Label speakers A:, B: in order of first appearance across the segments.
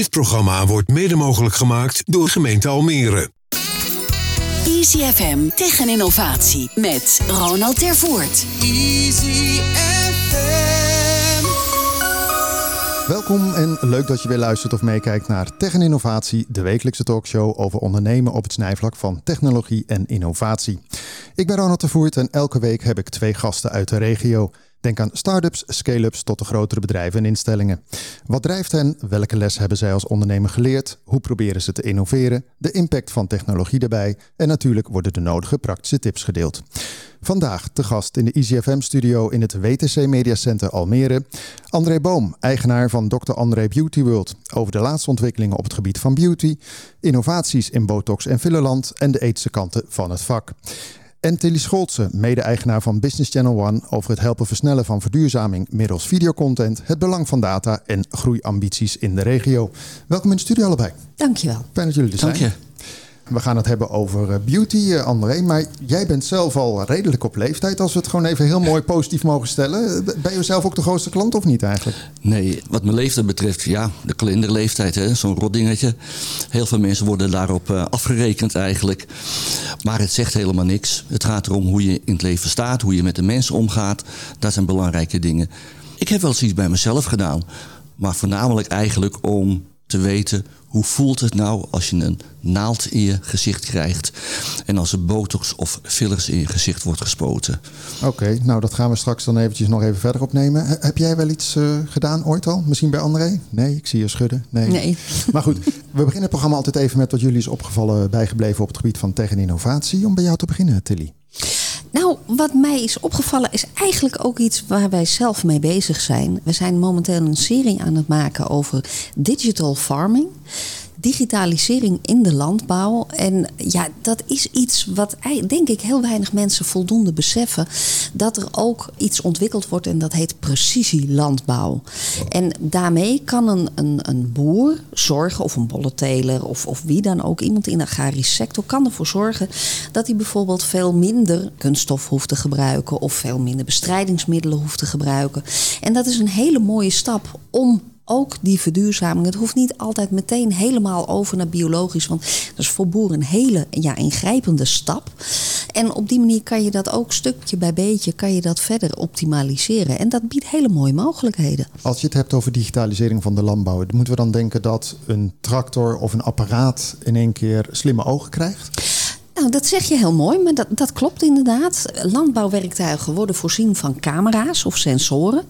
A: Dit programma wordt mede mogelijk gemaakt door gemeente Almere.
B: Easy FM tegen innovatie met Ronald Tervoort.
C: Easy FM.
D: Welkom en leuk dat je weer luistert of meekijkt naar Tech en Innovatie, de wekelijkse talkshow over ondernemen op het snijvlak van technologie en innovatie. Ik ben Ronald Tervoort en elke week heb ik twee gasten uit de regio. Denk aan start-ups, scale-ups tot de grotere bedrijven en instellingen. Wat drijft hen? Welke les hebben zij als ondernemer geleerd? Hoe proberen ze te innoveren? De impact van technologie daarbij. En natuurlijk worden de nodige praktische tips gedeeld. Vandaag te gast in de EasyFM-studio in het WTC Media Center Almere. André Boom, eigenaar van Dr. André Beauty World. Over de laatste ontwikkelingen op het gebied van beauty, innovaties in botox en fillerland en de ethische kanten van het vak. En Tilly Scholze, mede-eigenaar van Business Channel One, over het helpen versnellen van verduurzaming middels videocontent, het belang van data en groeiambities in de regio. Welkom in de studio allebei.
E: Dankjewel.
D: Fijn dat jullie er zijn.
F: Dank je.
D: We gaan het hebben over eh, beauty, uh, André. Maar jij bent zelf al redelijk op leeftijd, als we het gewoon even heel mooi positief mogen stellen. Ben je zelf ook de grootste klant of niet eigenlijk?
F: Nee, wat mijn leeftijd betreft, ja, de kalenderleeftijd, zo'n rotdingetje. Heel veel mensen worden daarop afgerekend eigenlijk. Maar het zegt helemaal niks. Het gaat erom hoe je in het leven staat, hoe je met de mensen omgaat. Dat zijn belangrijke dingen. Ik heb wel eens iets bij mezelf gedaan. Maar voornamelijk eigenlijk om te weten hoe voelt het nou als je een naald in je gezicht krijgt en als er botox of fillers in je gezicht wordt gespoten.
D: Oké, okay, nou dat gaan we straks dan eventjes nog even verder opnemen. He, heb jij wel iets uh, gedaan ooit al? Misschien bij André? Nee, ik zie je schudden. Nee.
E: nee.
D: Maar goed, we beginnen het programma altijd even met wat jullie is opgevallen bijgebleven op het gebied van tech en innovatie. Om bij jou te beginnen, Tilly.
E: Nou, wat mij is opgevallen is eigenlijk ook iets waar wij zelf mee bezig zijn. We zijn momenteel een serie aan het maken over digital farming digitalisering in de landbouw. En ja, dat is iets wat denk ik heel weinig mensen voldoende beseffen. Dat er ook iets ontwikkeld wordt en dat heet precisielandbouw. En daarmee kan een, een, een boer zorgen, of een bolleteler of, of wie dan ook, iemand in de agrarische sector, kan ervoor zorgen dat hij bijvoorbeeld veel minder kunststof hoeft te gebruiken of veel minder bestrijdingsmiddelen hoeft te gebruiken. En dat is een hele mooie stap om ook die verduurzaming. Het hoeft niet altijd meteen helemaal over naar biologisch. Want dat is voor boeren een hele ja, ingrijpende stap. En op die manier kan je dat ook stukje bij beetje kan je dat verder optimaliseren. En dat biedt hele mooie mogelijkheden.
D: Als je het hebt over digitalisering van de landbouw, moeten we dan denken dat een tractor of een apparaat in één keer slimme ogen krijgt?
E: Nou, dat zeg je heel mooi, maar dat, dat klopt inderdaad. Landbouwwerktuigen worden voorzien van camera's of sensoren.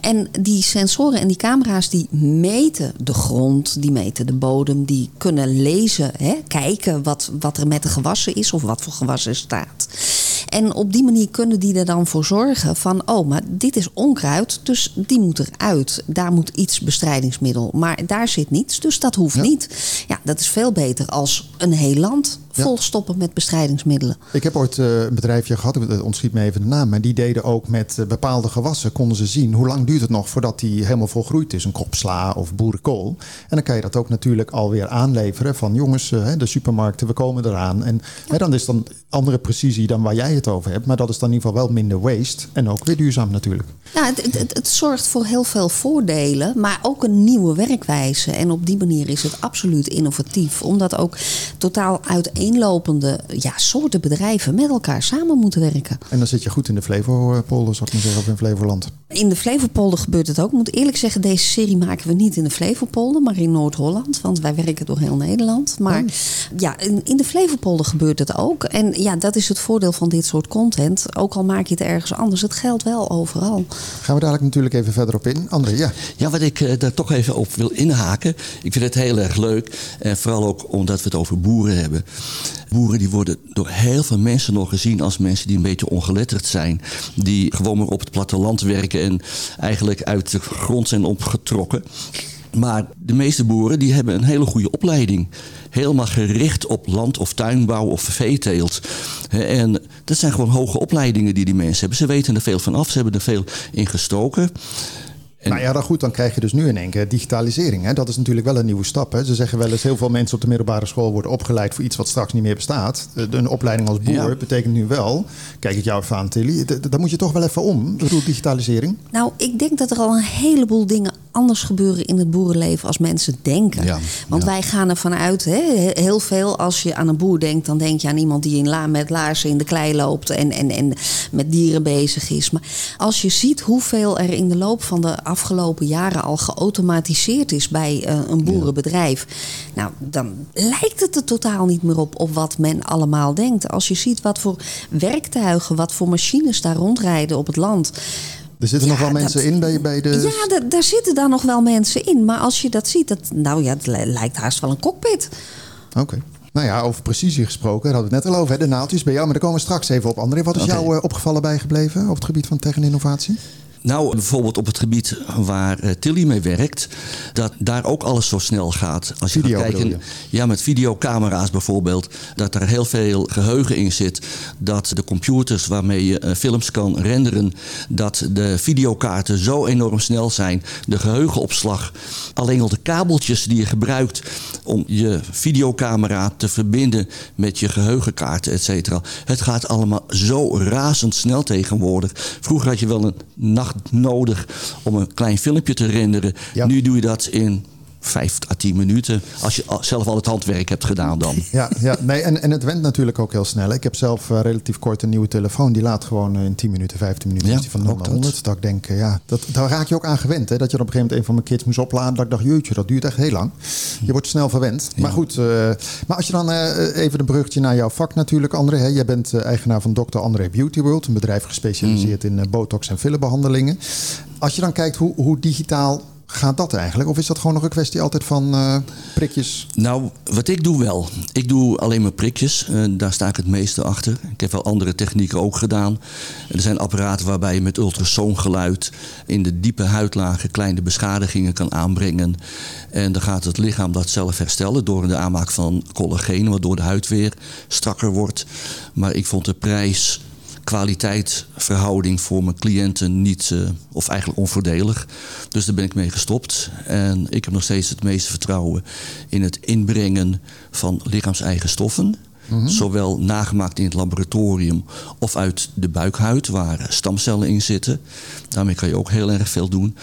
E: En die sensoren en die camera's die meten de grond, die meten de bodem, die kunnen lezen, hè, kijken wat, wat er met de gewassen is of wat voor gewassen staat. En op die manier kunnen die er dan voor zorgen van, oh, maar dit is onkruid, dus die moet eruit. Daar moet iets bestrijdingsmiddel, maar daar zit niets, dus dat hoeft
D: Ja.
E: niet. Ja, dat is veel beter als een heel land
D: Ja.
E: volstoppen met bestrijdingsmiddelen.
D: Ik heb ooit eh, een bedrijfje gehad, het ontschiet me even de naam, maar die deden ook met eh, bepaalde gewassen, konden ze zien hoe lang duurt het nog voordat die helemaal volgroeid is. Een krop sla of boerenkool. En dan kan je dat ook natuurlijk alweer aanleveren van jongens, eh, de supermarkten, we komen eraan. En hè, dan is dan andere precisie dan waar jij het over hebt, maar dat is dan in ieder geval wel minder waste en ook weer duurzaam natuurlijk.
E: Nou, het, het, het- het zorgt voor heel veel voordelen, maar ook een nieuwe werkwijze. En op die manier is het absoluut innovatief, omdat ook totaal uiteenlopende ja, soorten bedrijven met elkaar samen moeten werken.
D: En dan zit je goed in de Flevopolder, zou ik maar zeggen, of in Flevoland.
E: In de Flevopolder gebeurt het ook. Ik moet eerlijk zeggen, deze serie maken we niet in de Flevopolder, maar in Noord-Holland. Want wij werken door heel Nederland. Maar ja, in, in de Flevopolder gebeurt het ook. En ja, dat is het voordeel van dit soort content. Ook al maak je het ergens anders, het geldt wel overal.
D: Gaan we dadelijk natuurlijk even verder op in. André, ja.
F: Ja, wat ik eh, daar toch even op wil inhaken. Ik vind het heel erg leuk. En vooral ook omdat we het over boeren hebben. Boeren die worden door heel veel mensen nog gezien als mensen die een beetje ongeletterd zijn. Die gewoon maar op het platteland werken en eigenlijk uit de grond zijn opgetrokken. Maar de meeste boeren die hebben een hele goede opleiding. Helemaal gericht op land- of tuinbouw of veeteelt. En dat zijn gewoon hoge opleidingen die die mensen hebben. Ze weten er veel van af, ze hebben er veel in gestoken. En-
D: Nou ja, dan goed, dan krijg je dus nu in één keer digitalisering. Hè? Dat is natuurlijk wel een nieuwe stap. Hè? Ze zeggen wel eens, heel veel mensen op de middelbare school worden opgeleid voor iets wat straks niet meer bestaat. Eh, Een opleiding als boer
F: Ja.
D: betekent nu wel, kijk ik jou even aan Tilly, daar moet je toch wel even om. Ik bedoel, digitalisering.
E: Nou, ik denk dat er al een heleboel dingen anders gebeuren in het boerenleven als mensen denken.
F: Ja,
E: Want
F: ja.
E: wij gaan ervan uit, hè, heel veel als je aan een boer denkt, dan denk je aan iemand die in la met laarzen in de klei loopt en, en, en met dieren bezig is. Maar als je ziet hoeveel er in de loop van de afgelopen jaren al geautomatiseerd is bij eh, een boerenbedrijf, nou, dan lijkt het er totaal niet meer op, op wat men allemaal denkt. Als je ziet wat voor werktuigen, wat voor machines daar rondrijden op het land.
D: Er zitten nog
E: Ja,
D: wel mensen
E: dat-
D: in bij, bij de...
E: Ja, da- daar zitten dan nog wel mensen in. Maar als je dat ziet, dat, nou ja, het li- lijkt haast wel een cockpit.
D: Oké. Nou ja, over precisie gesproken, daar hadden we het net al over. Hè? De naaldjes bij jou, maar daar komen we straks even op. André, wat is
F: Oké.
D: jou eh, opgevallen bijgebleven op het gebied van tech en innovatie?
F: Nou, bijvoorbeeld op het gebied waar eh, Tilly mee werkt, dat daar ook alles zo snel gaat. Als je
D: Video
F: gaat kijken, ja, met videocamera's bijvoorbeeld, dat er heel veel geheugen in zit. Dat de computers waarmee je eh, films kan renderen, dat de videokaarten zo enorm snel zijn. De geheugenopslag, alleen al de kabeltjes die je gebruikt om je videocamera te verbinden met je geheugenkaarten, et cetera. Het gaat allemaal zo razendsnel tegenwoordig. Vroeger had je wel een nacht nodig om een klein filmpje te renderen.
D: Ja.
F: Nu doe je dat in vijf à tien minuten. Als je zelf al het handwerk hebt gedaan dan.
D: Ja, ja nee, en, en het went natuurlijk ook heel snel. Ik heb zelf eh, relatief kort een nieuwe telefoon. Die laat gewoon eh, in 10 minuten, 15 minuten
F: Ja,
D: is die van 0
F: ook
D: naar
F: dat.
D: 100. Dat ik denk, eh, ja, dat, daar raak je ook aan gewend. Hè? Dat je op een gegeven moment een van mijn kids moest opladen. Dat ik dacht, jeetje, dat duurt echt heel lang. Je wordt snel verwend. Maar goed, maar als je dan even een bruggetje naar jouw vak natuurlijk, André. Hè? Jij bent eigenaar van Dr. André Beauty World. Een bedrijf gespecialiseerd in eh, botox en fillerbehandelingen. Als je dan kijkt, hoe, hoe digitaal gaat dat eigenlijk? Of is dat gewoon nog een kwestie altijd van eh, prikjes?
F: Nou, wat ik doe wel. Ik doe alleen maar prikjes. Eh, daar sta ik het meeste achter. Ik heb wel andere technieken ook gedaan. Er zijn apparaten waarbij je met ultrasoongeluid in de diepe huidlagen kleine beschadigingen kan aanbrengen. En dan gaat het lichaam dat zelf herstellen door de aanmaak van collageen, waardoor de huid weer strakker wordt. Maar ik vond de prijs kwaliteit-verhouding voor mijn cliënten niet, eh, of eigenlijk onvoordelig. Dus daar ben ik mee gestopt. En ik heb nog steeds het meeste vertrouwen in het inbrengen van lichaams-eigen stoffen. Zowel nagemaakt in het laboratorium of uit de buikhuid, waar stamcellen in zitten. Daarmee kan je ook heel erg veel doen.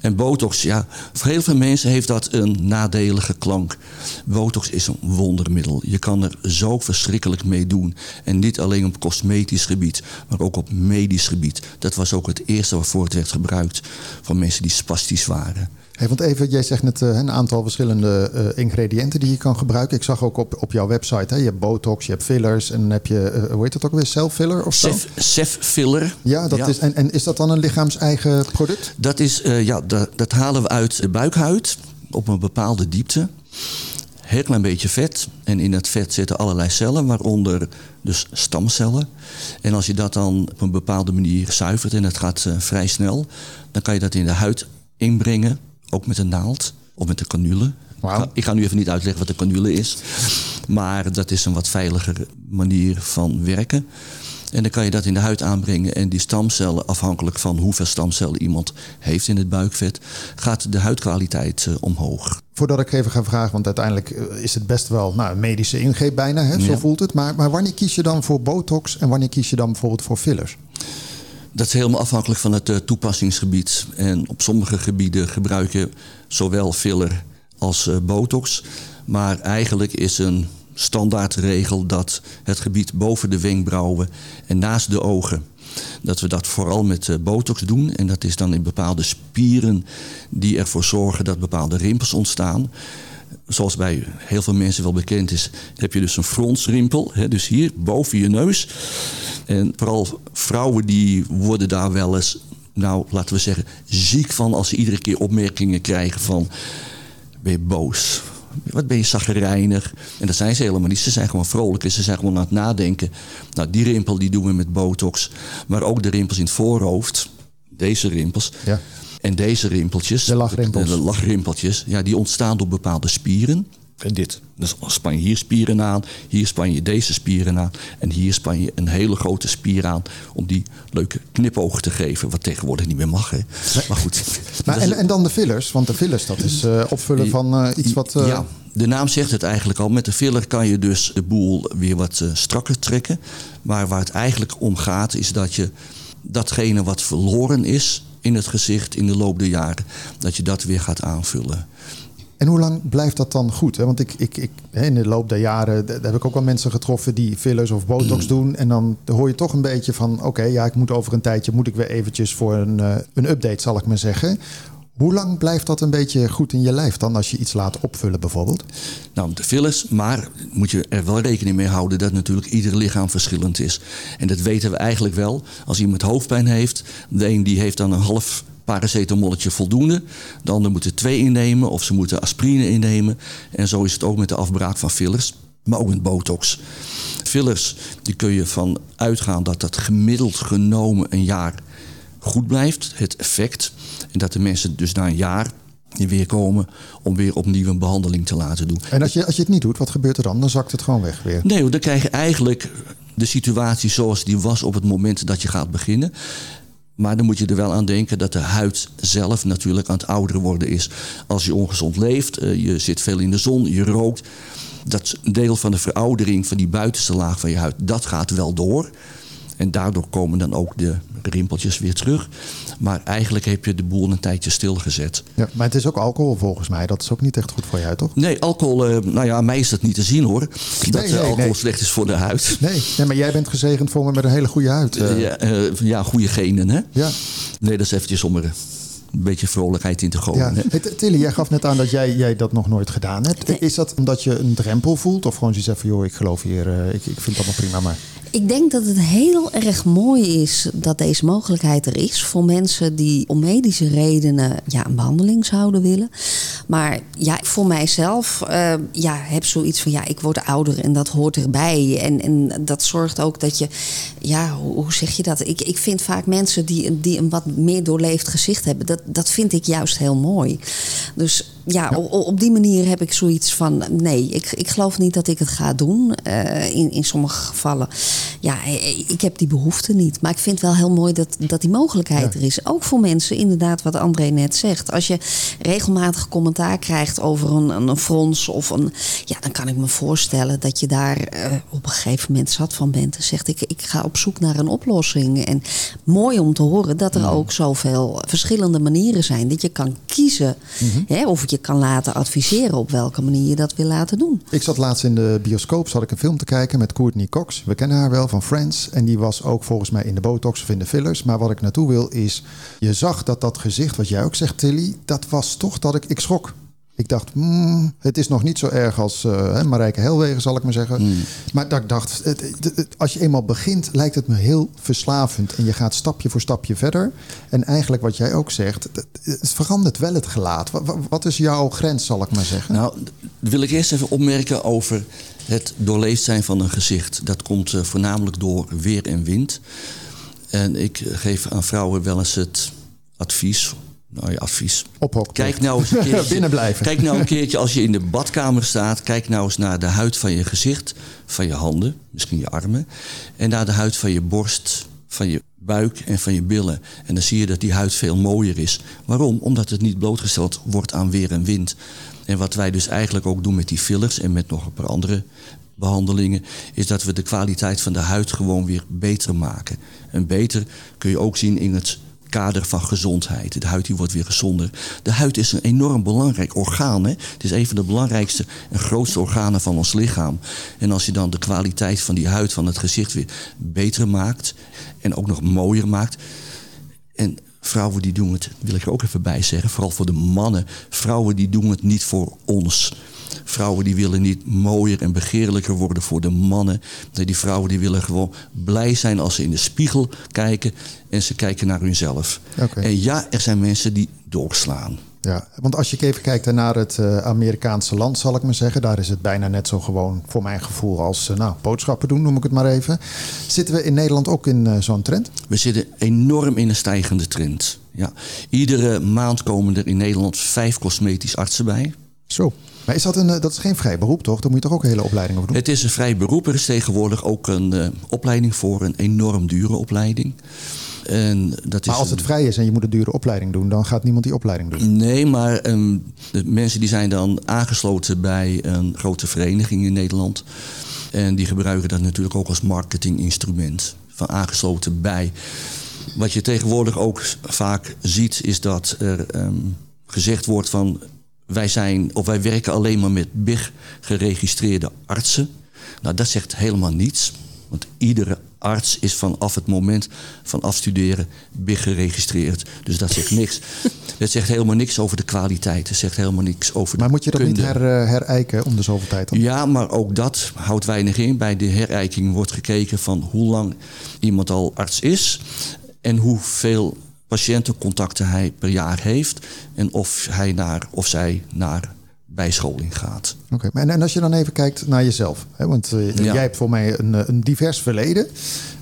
F: En botox, ja, voor heel veel mensen heeft dat een nadelige klank. Botox is een wondermiddel. Je kan er zo verschrikkelijk mee doen. En niet alleen op cosmetisch gebied, maar ook op medisch gebied. Dat was ook het eerste waarvoor het werd gebruikt voor mensen die spastisch waren.
D: Hey, want even, jij zegt net eh, een aantal verschillende eh, ingrediënten die je kan gebruiken. Ik zag ook op, op jouw website, hè, je hebt botox, je hebt fillers en dan heb je, eh, hoe heet dat ook weer, self-filler of zo?
F: Cef, Cef filler.
D: Ja, dat Is, en, en is dat dan een lichaams-eigen product?
F: Dat, is, ja, dat, dat halen we uit de buikhuid op een bepaalde diepte. Heel klein beetje vet. En in dat vet zitten allerlei cellen, waaronder dus stamcellen. En als je dat dan op een bepaalde manier zuivert en het gaat vrij snel, dan kan je dat in de huid inbrengen, ook met een naald of met een canule. Ik ga- nu even niet uitleggen wat een canule is, maar dat is een wat veiliger manier van werken. En dan kan je dat in de huid aanbrengen. En die stamcellen, afhankelijk van hoeveel stamcellen iemand heeft in het buikvet, gaat de huidkwaliteit eh, omhoog.
D: Voordat ik even ga vragen, want uiteindelijk eh, is het best wel nou, een medische ingreep bijna, hè? zo
F: Ja.
D: voelt het. Maar, maar wanneer kies je dan voor botox en wanneer kies je dan bijvoorbeeld voor fillers?
F: Dat is helemaal afhankelijk van het eh, toepassingsgebied. En op sommige gebieden gebruik je zowel filler als eh, botox. Maar eigenlijk is een standaardregel dat het gebied boven de wenkbrauwen en naast de ogen. Dat we dat vooral met eh, botox doen. En dat is dan in bepaalde spieren die ervoor zorgen dat bepaalde rimpels ontstaan. Zoals bij heel veel mensen wel bekend is, heb je dus een fronsrimpel. Hè, dus hier boven je neus. En vooral vrouwen die worden daar wel eens, nou laten we zeggen, ziek van als ze iedere keer opmerkingen krijgen van ben je boos? Wat ben je zaggerijnig? En dat zijn ze helemaal niet. Ze zijn gewoon vrolijk en ze zijn gewoon aan het nadenken. Nou, die rimpel die doen we met botox. Maar ook de rimpels in het voorhoofd. Deze rimpels.
D: Ja.
F: En deze rimpeltjes.
D: De lachrimpels.
F: De, de lachrimpeltjes. Ja, die ontstaan door bepaalde spieren. En dit. Dus span je hier spieren aan. Hier span je deze spieren aan. En hier span je een hele grote spier aan. Om die leuke knipoog te geven. Wat tegenwoordig niet meer mag. Hè. Maar goed.
D: Maar, en, en dan de fillers, want de fillers dat is eh, opvullen van eh, iets wat... eh,
F: Ja, de naam zegt het eigenlijk al. Met de filler kan je dus de boel weer wat strakker trekken. Maar waar het eigenlijk om gaat is dat je datgene wat verloren is in het gezicht in de loop der jaren, dat je dat weer gaat aanvullen.
D: En hoe lang blijft dat dan goed? Want ik, ik, ik, in de loop der jaren daar heb ik ook wel mensen getroffen die fillers of botox doen. En dan hoor je toch een beetje van: oké, ja, ik moet over een tijdje moet ik weer eventjes voor een, uh, een update, zal ik maar zeggen. Hoe lang blijft dat een beetje goed in je lijf dan als je iets laat opvullen bijvoorbeeld?
F: Nou, de fillers, maar moet je er wel rekening mee houden dat natuurlijk ieder lichaam verschillend is. En dat weten we eigenlijk wel. Als iemand hoofdpijn heeft, de een die heeft dan een half paracetamolletje voldoende. De ander moet er twee innemen of ze moeten aspirine innemen. En zo is het ook met de afbraak van fillers, maar ook met botox. Fillers, die kun je van uitgaan dat dat gemiddeld genomen een jaar goed blijft, het effect. En dat de mensen dus na een jaar weer komen om weer opnieuw een behandeling te laten doen.
D: En als je, als je het niet doet, wat gebeurt er dan? Dan zakt het gewoon weg weer.
F: Nee, dan krijg je eigenlijk de situatie zoals die was op het moment dat je gaat beginnen. Maar dan moet je er wel aan denken dat de huid zelf natuurlijk aan het ouderen worden is. Als je ongezond leeft, eh, je zit veel in de zon, je rookt. Dat deel van de veroudering van die buitenste laag van je huid, dat gaat wel door. En daardoor komen dan ook de rimpeltjes weer terug. Maar eigenlijk heb je de boel een tijdje stilgezet.
D: Ja, maar het is ook alcohol volgens mij. Dat is ook niet echt goed voor je huid, toch?
F: Nee, alcohol, uh, nou ja, mij is dat niet te zien hoor. Dat nee, nee, alcohol nee. slecht is voor de huid.
D: Nee, nee, maar jij bent gezegend voor me met een hele goede huid.
F: Uh. Ja, uh, ja, goede genen hè?
D: Ja.
F: Nee, dat is eventjes om er een beetje vrolijkheid in te gooien.
D: Ja. Hey, Tilly, jij gaf net aan dat jij, jij dat nog nooit gedaan hebt. Is dat omdat je een drempel voelt? Of gewoon je zegt van joh, ik geloof hier, ik, ik vind dat allemaal prima, maar...
E: Ik denk dat het heel erg mooi is dat deze mogelijkheid er is voor mensen die om medische redenen ja, een behandeling zouden willen. Maar ja, voor mijzelf uh, ja, heb zoiets van ja, ik word ouder en dat hoort erbij. En, en dat zorgt ook dat je, ja, hoe, hoe zeg je dat? Ik, ik vind vaak mensen die, die een wat meer doorleefd gezicht hebben, dat, dat vind ik juist heel mooi. Dus ja, ja. Op, op, die manier heb ik zoiets van: nee, ik, ik geloof niet dat ik het ga doen. Uh, in, in sommige gevallen. Ja, ik heb die behoefte niet. Maar ik vind wel heel mooi dat, dat die mogelijkheid ja. er is. Ook voor mensen, inderdaad, wat André net zegt. Als je regelmatig commentaar krijgt over een, een frons of een. Ja, dan kan ik me voorstellen dat je daar uh, op een gegeven moment zat van bent. En zegt: ik, ik ga op zoek naar een oplossing. En mooi om te horen dat er ja. ook zoveel verschillende manieren zijn. Dat je kan kiezen. Mm -hmm. hè, of je je kan laten adviseren op welke manier je dat wil laten doen.
D: Ik zat laatst in de bioscoop, zat ik een film te kijken met Courtney Cox. We kennen haar wel van Friends. En die was ook volgens mij in de botox of in de fillers. Maar wat ik naartoe wil is, je zag dat dat gezicht, wat jij ook zegt Tilly, dat was toch dat ik, ik schrok. Ik dacht, mm, het is nog niet zo erg als uh, Marijke Helwegen, zal ik maar zeggen. Mm. Maar dat ik dacht, het, het, het, als je eenmaal begint, lijkt het me heel verslavend. En je gaat stapje voor stapje verder. En eigenlijk wat jij ook zegt, het, verandert wel het gelaat. Wat, wat, is jouw grens, zal ik maar zeggen?
F: Nou, wil ik eerst even opmerken over het doorleefd zijn van een gezicht. Dat komt uh, voornamelijk door weer en wind. En ik geef aan vrouwen wel eens het advies nou je advies.
D: Ophok.
F: Kijk nou eens een keertje,
D: Binnen blijven.
F: Kijk nou een keertje als je in de badkamer staat. Kijk nou eens naar de huid van je gezicht, van je handen, misschien je armen. En naar de huid van je borst, van je buik en van je billen. En dan zie je dat die huid veel mooier is. Waarom? Omdat het niet blootgesteld wordt aan weer en wind. En wat wij dus eigenlijk ook doen met die fillers en met nog een paar andere behandelingen, is dat we de kwaliteit van de huid gewoon weer beter maken. En beter kun je ook zien in het kader van gezondheid. De huid die wordt weer gezonder. De huid is een enorm belangrijk orgaan. Hè? Het is een van de belangrijkste en grootste organen van ons lichaam. En als je dan de kwaliteit van die huid, van het gezicht weer beter maakt. En ook nog mooier maakt. En vrouwen die doen het, wil ik er ook even bij zeggen, vooral voor de mannen. Vrouwen die doen het niet voor ons. Vrouwen die willen niet mooier en begeerlijker worden voor de mannen. Nee, die vrouwen die willen gewoon blij zijn als ze in de spiegel kijken en ze kijken naar hunzelf.
D: Okay.
F: En ja, er zijn mensen die doorslaan.
D: Ja, want als je even kijkt naar het uh, Amerikaanse land, zal ik maar zeggen, daar is het bijna net zo gewoon voor mijn gevoel als uh, nou, boodschappen doen, noem ik het maar even. Zitten we in Nederland ook in uh, zo'n trend?
F: We zitten enorm in een stijgende trend. Ja. Iedere maand komen er in Nederland vijf cosmetisch artsen bij.
D: Zo. Maar is dat, een, dat is geen vrij beroep, toch? Daar moet je toch ook een hele opleiding over doen?
F: Het is een vrij beroep. Er is tegenwoordig ook een uh, opleiding voor, een enorm dure opleiding. En dat
D: maar
F: is
D: als het vrij is en je moet een dure opleiding doen, dan gaat niemand die opleiding doen?
F: Nee, maar um, de mensen die zijn dan aangesloten bij een grote vereniging in Nederland. En die gebruiken dat natuurlijk ook als marketinginstrument. Van aangesloten bij Wat je tegenwoordig ook vaak ziet, is dat er ehm, gezegd wordt van wij zijn of wij werken alleen maar met BIG geregistreerde artsen. Nou, dat zegt helemaal niets. Want iedere arts is vanaf het moment van afstuderen BIG geregistreerd. Dus dat zegt niks. Het zegt helemaal niks over de kwaliteit. Het zegt helemaal niks over
D: Maar
F: de
D: moet je dat niet her, eh, herijken om de zoveel tijd dan?
F: Ja, maar ook dat houdt weinig in. Bij de herijking wordt gekeken van hoe lang iemand al arts is en hoeveel patiëntencontacten hij per jaar heeft en of hij naar of zij naar bijscholing gaat.
D: Oké, maar en, als je dan even kijkt naar jezelf, hè, want eh,
F: Ja.
D: jij hebt voor mij een, eh, een divers verleden.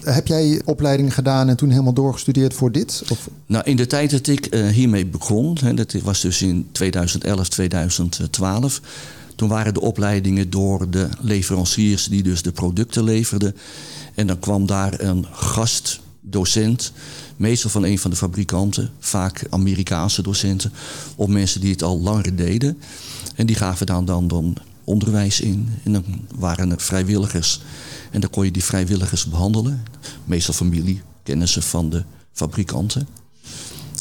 D: Heb jij opleidingen gedaan en toen helemaal doorgestudeerd voor dit? Of,
F: Nou, in de tijd dat ik eh, hiermee begon, hè, dat was dus in 2011, 2012. Toen waren de opleidingen door de leveranciers die dus de producten leverden. En dan kwam daar een gastdocent, meestal van een van de fabrikanten, vaak Amerikaanse docenten, of mensen die het al langer deden. En die gaven dan, dan, dan onderwijs in. En dan waren er vrijwilligers. En dan kon je die vrijwilligers behandelen. Meestal familie, kennissen van de fabrikanten.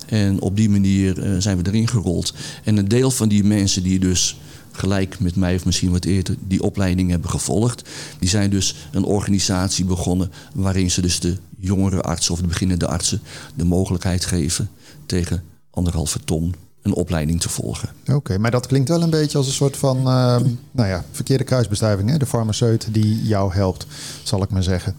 F: En op die manier eh, zijn we erin gerold. En een deel van die mensen die dus gelijk met mij of misschien wat eerder die opleiding hebben gevolgd, die zijn dus een organisatie begonnen waarin ze dus de jongere artsen of de beginnende artsen de mogelijkheid geven tegen anderhalve ton een opleiding te volgen.
D: Oké, maar dat klinkt wel een beetje als een soort van eh, nou ja, verkeerde kruisbestuiving. Hè? De farmaceut die jou helpt, zal ik maar zeggen.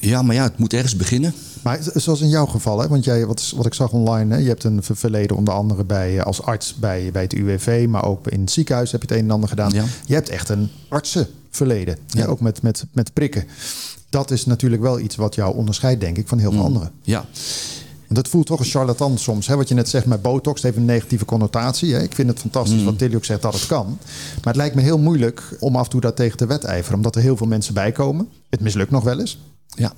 F: Ja, maar ja, het moet ergens beginnen.
D: Maar zoals in jouw geval, hè? want jij, wat, wat ik zag online, hè? je hebt een ver- verleden onder andere bij, eh, als arts bij, bij het UWV, maar ook in het ziekenhuis heb je het een en ander gedaan.
F: Ja.
D: Je hebt echt een artsenverleden, hè?
F: Ja.
D: ook met, met, met prikken. Dat is natuurlijk wel iets wat jou onderscheidt, denk ik, van heel veel
F: Mm.
D: anderen.
F: Ja,
D: Want het voelt toch een charlatan soms. Hè? Wat je net zegt met botox, heeft een negatieve connotatie. Hè? Ik vind het fantastisch
F: Mm.
D: wat Tilly ook zegt dat het kan. Maar het lijkt me heel moeilijk om af en toe daar tegen te wedijveren. Omdat er heel veel mensen bij komen. Het mislukt nog wel eens.
F: Ja.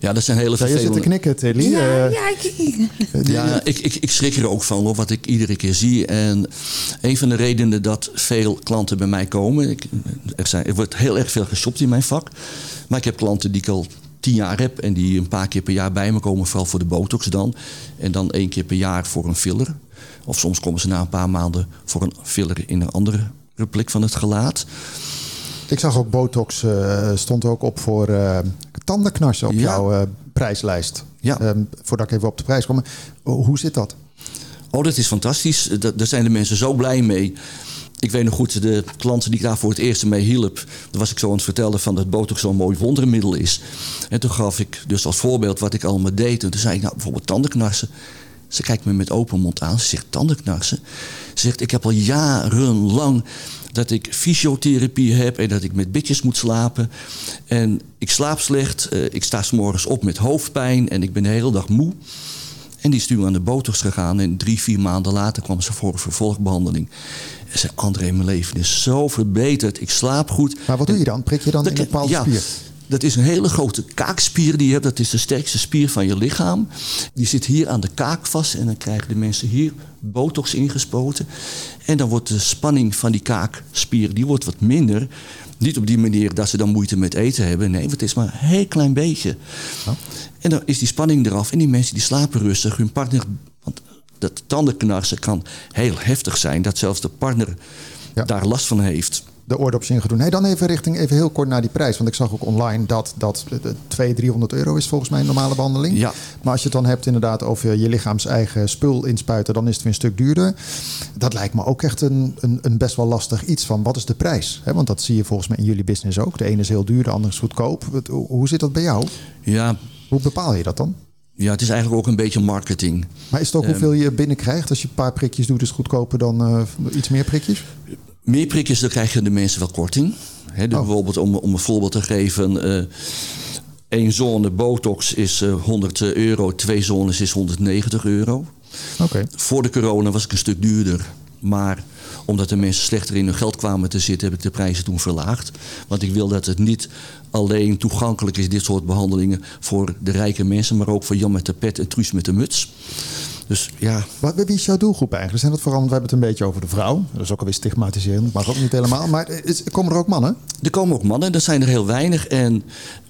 F: Ja, dat zijn hele
D: Ja, je zit te
F: vervelende...
D: knikken, Tilly.
E: Ja,
D: Eh,
E: ja, ik, ik-
F: Ja, ik, ik, ik schrik er ook van, hoor, wat ik iedere keer zie. En een van de redenen dat veel klanten bij mij komen... Ik, er, zijn, er wordt heel erg veel geshopt in mijn vak. Maar ik heb klanten die ik al tien jaar heb... en die een paar keer per jaar bij me komen, vooral voor de botox dan. En dan één keer per jaar voor een filler. Of soms komen ze na een paar maanden voor een filler in een andere plek van het gelaat.
D: Ik zag ook botox eh, stond ook op voor eh, tandenknarsen op
F: Ja.
D: jouw eh, prijslijst.
F: Ja.
D: Ehm, voordat ik even op de prijs kom. Hoe zit dat?
F: Oh, dat is fantastisch. Da- Daar zijn de mensen zo blij mee. Ik weet nog goed, de klanten die ik daar voor het eerst mee hielp... daar was ik zo aan het vertellen van dat botox zo'n mooi wondermiddel is. En toen gaf ik dus als voorbeeld wat ik allemaal deed. En toen zei ik, nou, bijvoorbeeld tandenknarsen. Ze kijkt me met open mond aan. Ze zegt, tandenknarsen? Ze zegt, ik heb al jarenlang dat ik fysiotherapie heb... en dat ik met bitjes moet slapen. En ik slaap slecht. eh, ik sta 's morgens op met hoofdpijn en ik ben de hele dag moe. En die is toen aan de botox gegaan. En drie, vier maanden later kwam ze voor een vervolgbehandeling. En zei, André, mijn leven is zo verbeterd. Ik slaap goed.
D: Maar wat doe je dan? Prik je dan in een bepaalde
F: ja,
D: spier?
F: Dat is een hele grote kaakspier die je hebt. Dat is de sterkste spier van je lichaam. Die zit hier aan de kaak vast. En dan krijgen de mensen hier botox ingespoten. En dan wordt de spanning van die kaakspier die wordt wat minder. Niet op die manier dat ze dan moeite met eten hebben. Nee, want het is maar een heel klein beetje. En dan is die spanning eraf. En die mensen die slapen rustig. Hun partner... Want dat tandenknarsen kan heel heftig zijn. Dat zelfs de partner
D: Ja.
F: daar last van heeft.
D: De oordops in gaan doen. Hey, dan even richting, even heel kort naar die prijs. Want ik zag ook online dat dat eh, 200, 300 euro is volgens mij een normale behandeling.
F: Ja.
D: Maar als je het dan hebt inderdaad over je lichaams eigen spul inspuiten, dan is het weer een stuk duurder. Dat lijkt me ook echt een, een, een best wel lastig iets van wat is de prijs? Want dat zie je volgens mij in jullie business ook. De ene is heel duur, de andere is goedkoop. Hoe- zit dat bij jou?
F: Ja,
D: Hoe bepaal je dat dan?
F: ja, het is eigenlijk ook een beetje marketing.
D: Maar is het ook
F: Ehm.
D: hoeveel je binnenkrijgt? Als je een paar prikjes doet, is het goedkoper dan eh, iets meer prikjes?
F: Meer prikjes, dan krijgen de mensen wel korting. Dus
D: Oh.
F: Bijvoorbeeld, om, om een voorbeeld te geven... eh één zone botox is eh, 100 euro, twee zones is 190 euro. Voor de corona was ik een stuk duurder. Maar omdat de mensen slechter in hun geld kwamen te zitten... heb ik de prijzen toen verlaagd. Want ik wil dat het niet alleen toegankelijk is... dit soort behandelingen voor de rijke mensen... maar ook voor Jan met de pet en Truus met de muts. Dus ja,
D: Wat, wie is jouw doelgroep eigenlijk? Zijn dat vooral, we hebben het een beetje over de vrouw. Dat is ook alweer stigmatiserend, mag ook niet helemaal. Maar is, komen er ook mannen?
F: Er komen ook mannen, dat zijn er heel weinig. En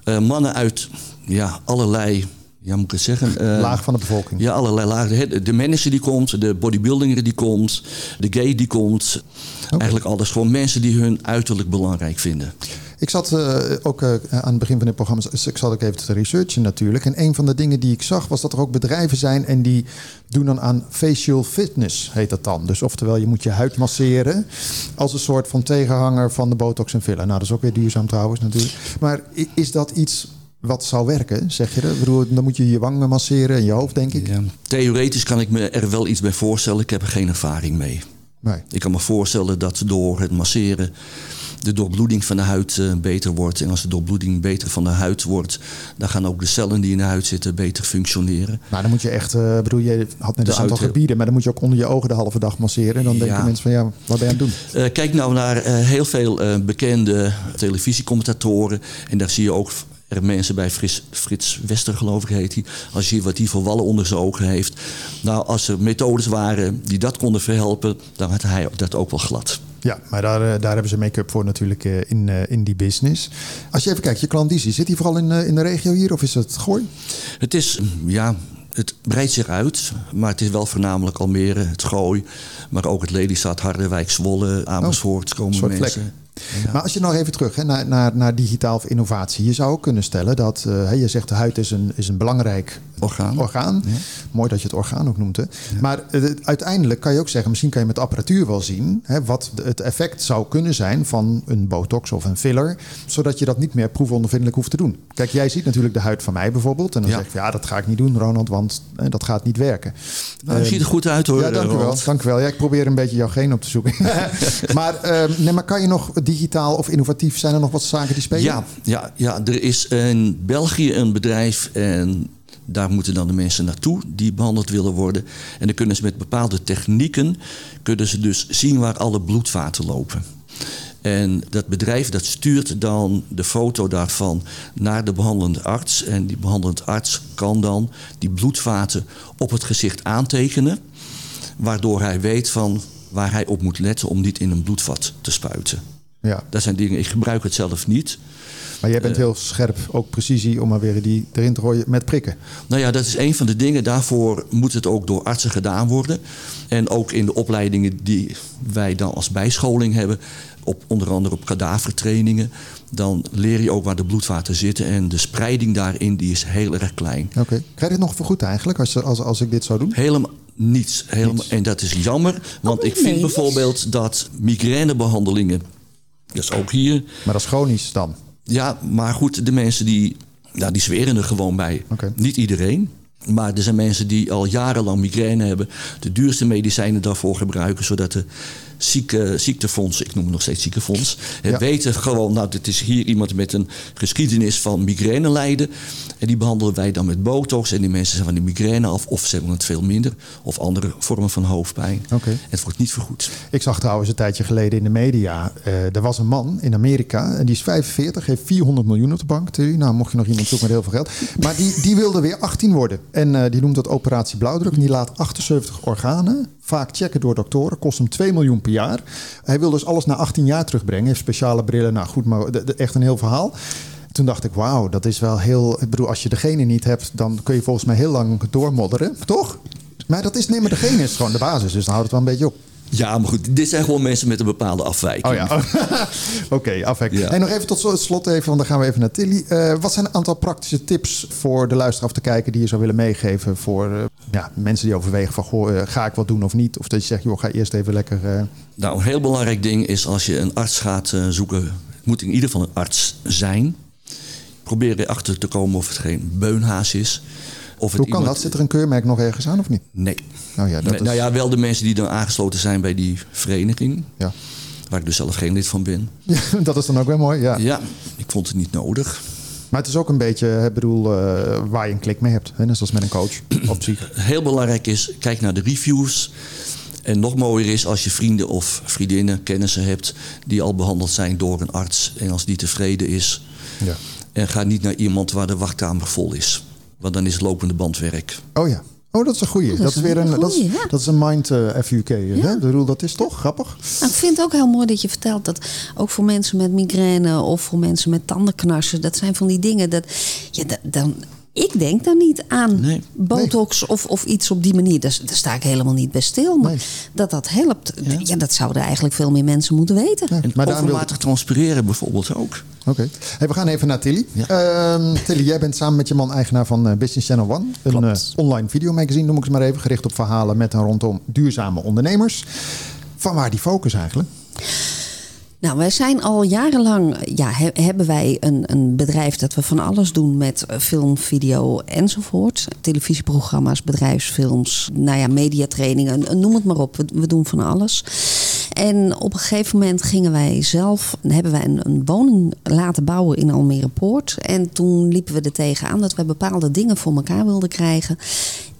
F: eh, mannen uit ja, allerlei ja, moet ik zeggen? Eh,
D: Laag van de bevolking.
F: Ja, allerlei lagen. De manager die komt, de bodybuildinger die komt, de gay die komt. Eigenlijk alles gewoon mensen die hun uiterlijk belangrijk vinden.
D: Ik zat eh, ook eh, aan het begin van dit programma, dus ik zat ook even te researchen natuurlijk. En een van de dingen die ik zag was dat er ook bedrijven zijn en die doen dan aan facial fitness, heet dat dan. Dus oftewel, je moet je huid masseren als een soort van tegenhanger van de botox en filler. Nou, dat is ook weer duurzaam trouwens natuurlijk. Maar is dat iets wat zou werken, zeg je dat? Bedoel, dan moet je je wangen masseren en je hoofd, denk ik.
F: Ja. Theoretisch kan ik me er wel iets bij voorstellen. Ik heb er geen ervaring mee.
D: Nee.
F: Ik kan me voorstellen dat door het masseren de doorbloeding van de huid eh, beter wordt. En als de doorbloeding beter van de huid wordt, dan gaan ook de cellen die in de huid zitten beter functioneren.
D: Nou, dan moet je echt, eh bedoel, je had net een aantal gebieden, maar dan moet je ook onder je ogen de halve dag masseren. Dan denken mensen van, ja, wat ben je aan het doen?
F: Eh, kijk nou naar heel veel bekende televisiecommentatoren. En daar zie je ook er mensen bij Frits, Frits Wester, geloof ik heet hij. Als je wat hij voor wallen onder zijn ogen heeft. Nou, als er methodes waren die dat konden verhelpen, dan had hij dat ook wel glad.
D: Ja, maar daar, eh, daar hebben ze make-up voor natuurlijk eh, in, eh, in die business. Als je even kijkt, je klandizie, zit die vooral in, in de regio hier of is het Gooi?
F: Het is, ja, het breidt zich uit, maar het is wel voornamelijk Almere, het Gooi, maar ook het Lelystad, Harderwijk, Zwolle, Amersfoort komen
D: een soort
F: mensen.
D: Maar als je nog even terug hè, naar, naar, naar digitaal of innovatie. Je zou ook kunnen stellen dat, hè, je zegt de huid is een, is een belangrijk
F: Orgaan.
D: orgaan. Mooi dat je het orgaan ook noemt. Hè. Maar eh, uiteindelijk kan je ook zeggen, misschien kan je met apparatuur wel zien hè, wat het effect zou kunnen zijn van een botox of een filler. Zodat je dat niet meer proefondervindelijk hoeft te doen. Kijk, jij ziet natuurlijk de huid van mij bijvoorbeeld. En dan
F: Ja.
D: zeg je, ja, dat ga ik niet doen, Ronald, want eh, dat gaat niet werken.
F: Nou, je
D: Ehm,
F: ziet er goed uit hoor.
D: ja, dank u wel. Dank u wel. Ja, ik probeer een beetje jouw geen op te zoeken. maar, ehm, nee, maar kan je nog digitaal of innovatief, zijn er nog wat zaken die spelen?
F: Ja, ja, ja, er is in België een bedrijf en daar moeten dan de mensen naartoe die behandeld willen worden. En dan kunnen ze met bepaalde technieken kunnen ze dus zien waar alle bloedvaten lopen. En dat bedrijf dat stuurt dan de foto daarvan naar de behandelende arts. En die behandelende arts kan dan die bloedvaten op het gezicht aantekenen. Waardoor hij weet van waar hij op moet letten om niet in een bloedvat te spuiten.
D: ja.
F: Dat zijn dingen, ik gebruik het zelf niet.
D: Maar jij bent heel scherp, ook precisie, om maar weer die erin te gooien met prikken.
F: Nou ja, dat is een van de dingen. Daarvoor moet het ook door artsen gedaan worden. En ook in de opleidingen die wij dan als bijscholing hebben, op, onder andere op kadavertrainingen, dan leer je ook waar de bloedvaten zitten. En de spreiding daarin die is heel erg klein.
D: Oké. Krijg je het nog vergoed eigenlijk, als, als, als ik dit zou doen?
F: Helemaal niets. Helemaal,
D: Niets.
F: En dat is jammer, want ik
E: nee.
F: vind bijvoorbeeld dat migrainebehandelingen, dat is ook hier,
D: Maar dat is chronisch dan.
F: Ja, maar goed, de mensen die, nou, die zweren er gewoon bij. Niet iedereen. Maar er zijn mensen die al jarenlang migraine hebben. De duurste medicijnen daarvoor gebruiken. Zodat de zieke, ziektefonds, ik noem het nog steeds ziekenfonds.
D: Ja.
F: weten gewoon, nou dit is hier iemand met een geschiedenis van migraine lijden. En die behandelen wij dan met botox. En die mensen zijn van de migraine af. Of ze hebben het veel minder. Of andere vormen van hoofdpijn.
D: Oké.
F: Het wordt niet vergoed.
D: Ik zag trouwens een tijdje geleden in de media. eh, er was een man in Amerika. En die is 45, heeft 400 miljoen op de bank. Nou, mocht je nog iemand zoeken met heel veel geld. Maar die, die wilde weer 18 worden. En eh, die noemt dat operatie blauwdruk. En die laat 78 organen vaak checken door doktoren. Kost hem 2 miljoen jaar. Hij wil dus alles na 18 jaar terugbrengen. Speciale brillen. Nou goed, maar de- de- echt een heel verhaal. Toen dacht ik, wauw, dat is wel heel... Ik bedoel, als je degene niet hebt, dan kun je volgens mij heel lang doormodderen. Toch? Maar dat is, nee, maar degene is gewoon de basis. Dus dan houdt het wel een beetje op.
F: Ja, maar goed, dit zijn gewoon mensen met een bepaalde afwijking.
D: Oh ja, oké, afhek.
F: Ja.
D: En nog even tot slot even, want dan gaan we even naar Tilly. Eh, wat zijn een aantal praktische tips voor de luisteraar te kijken die je zou willen meegeven voor eh, ja, mensen die overwegen van goh, eh, ga ik wat doen of niet? Of dat je zegt, joh, ga eerst even lekker.
F: Nou, een heel belangrijk ding is als je een arts gaat zoeken, het moet in ieder geval een arts zijn. Probeer erachter te komen of het geen beunhaas is. Of
D: hoe kan
F: iemand-
D: dat? Zit er een keurmerk nog ergens aan of niet?
F: Nee.
D: Nou ja, dat
F: Nee,
D: is,
F: Nou ja, wel de mensen die dan aangesloten zijn bij die vereniging.
D: ja.
F: Waar ik dus zelf geen lid van ben.
D: Ja, dat is dan ook wel mooi. Ja.
F: Ja, ik vond het niet nodig.
D: Maar het is ook een beetje, ik bedoel, eh, waar je een klik mee hebt. Hè? Net zoals met een coach zich.
F: Heel belangrijk is, kijk naar de reviews. En nog mooier is als je vrienden of vriendinnen, kennissen hebt... die al behandeld zijn door een arts. En als die tevreden is.
D: Ja.
F: En ga niet naar iemand waar de wachtkamer vol is. Want dan is het lopende bandwerk.
D: Oh ja. Oh, dat is een goeie. dat, is
E: een
D: weer een, dat, is,
E: ja.
D: dat is een mind eh, FUK. Hè? Bedoel, dat is toch grappig?
E: Nou, ik vind het ook heel mooi dat je vertelt dat ook voor mensen met migraine of voor mensen met tandenknarsen, dat zijn van die dingen dat ja, da- dan ik denk daar niet aan
F: Nee.
E: botox Of, of iets op die manier. Daar, daar sta ik helemaal niet bij stil. Maar
D: Nee.
E: dat dat helpt,
F: Ja.
E: ja. dat zouden eigenlijk veel meer mensen moeten weten.
F: En
D: Maar
F: overmatig transpireren bijvoorbeeld ook.
D: Oké. Hey, we gaan even naar Tilly.
F: Ja.
D: Ehm, Tilly, jij bent samen met je man eigenaar van eh, Business Channel One. Een eh, online videomagazine, noem ik het maar even. Gericht op verhalen met en rondom duurzame ondernemers. Van waar die focus eigenlijk?
E: Nou, wij zijn al jarenlang, ja, he- hebben wij een, een bedrijf dat we van alles doen met eh, film, video enzovoort. Televisieprogramma's, bedrijfsfilms, nou ja, mediatrainingen, noem het maar op. We, we doen van alles. En op een gegeven moment gingen wij zelf, hebben wij een, een woning laten bouwen in Almere Poort. En toen liepen we er tegenaan dat we bepaalde dingen voor elkaar wilden krijgen.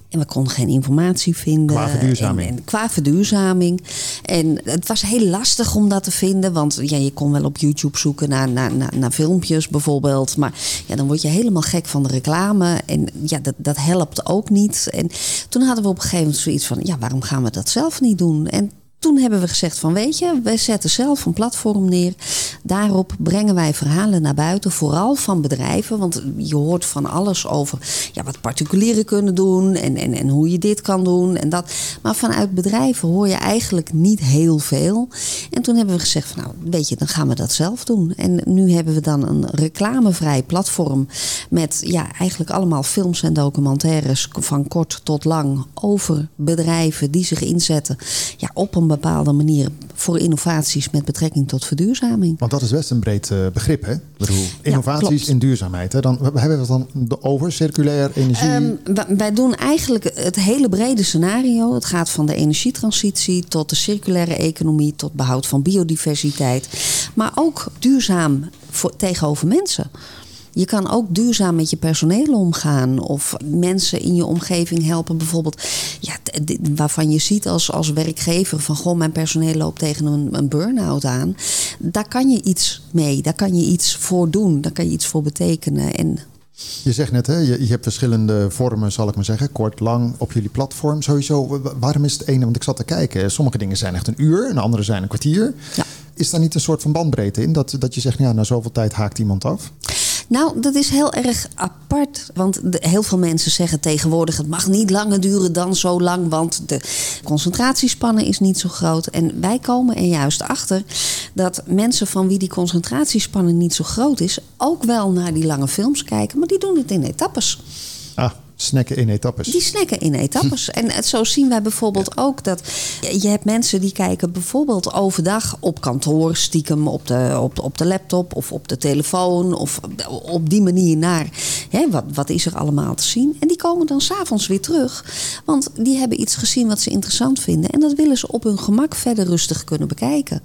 E: En we konden geen informatie vinden.
D: Qua verduurzaming.
E: En, en qua verduurzaming. En het was heel lastig om dat te vinden. Want ja, je kon wel op YouTube zoeken naar, naar, naar, naar filmpjes bijvoorbeeld. Maar ja, dan word je helemaal gek van de reclame. En ja, dat, dat helpt ook niet. En toen hadden we op een gegeven moment zoiets van... ja, waarom gaan we dat zelf niet doen? En toen hebben we gezegd van weet je, wij zetten zelf een platform neer. Daarop brengen wij verhalen naar buiten, vooral van bedrijven. Want je hoort van alles over ja, wat particulieren kunnen doen en, en, en hoe je dit kan doen en dat. Maar vanuit bedrijven hoor je eigenlijk niet heel veel. En toen hebben we gezegd van nou weet je, dan gaan we dat zelf doen. En nu hebben we dan een reclamevrij platform met ja, eigenlijk allemaal films en documentaires van kort tot lang over bedrijven die zich inzetten ja, op een bepaalde manier voor innovaties met betrekking tot verduurzaming.
D: Want dat is best een breed eh, begrip, hè? Bedoel, innovaties in duurzaamheid. Hè? Dan, hebben we het dan over circulair energie.
E: Ehm, wij- wij doen eigenlijk het hele brede scenario. Het gaat van de energietransitie tot de circulaire economie, tot behoud van biodiversiteit. Maar ook duurzaam voor, tegenover mensen. Je kan ook duurzaam met je personeel omgaan. Of mensen in je omgeving helpen. Bijvoorbeeld, ja, waarvan je ziet als, als werkgever van goh, mijn personeel loopt tegen een, een burn-out aan. Daar kan je iets mee. Daar kan je iets voor doen. Daar kan je iets voor betekenen. En
D: Je zegt net, hè, je, je hebt verschillende vormen, zal ik maar zeggen. Kort, lang, op jullie platform. Sowieso, wa- waarom is het ene? Want ik zat te kijken. Sommige dingen zijn echt een uur en andere zijn een kwartier.
E: Ja.
D: Is daar niet een soort van bandbreedte in? Dat, dat je zegt, ja, na zoveel tijd haakt iemand af?
E: Nou, dat is heel erg apart. Want heel veel mensen zeggen tegenwoordig: het mag niet langer duren dan zo lang. Want de concentratiespannen is niet zo groot. En wij komen er juist achter dat mensen van wie die concentratiespannen niet zo groot is, ook wel naar die lange films kijken. Maar die doen het in etappes.
D: Ah, snacken in etappes.
E: Die snacken in etappes. En het- zo zien wij bijvoorbeeld ook dat je je hebt mensen die kijken bijvoorbeeld overdag op kantoor, stiekem op de, op, op de laptop of op de telefoon of op die manier naar hè, wat, wat is er allemaal te zien. En die komen dan s'avonds weer terug, want die hebben iets gezien wat ze interessant vinden en dat willen ze op hun gemak verder rustig kunnen bekijken.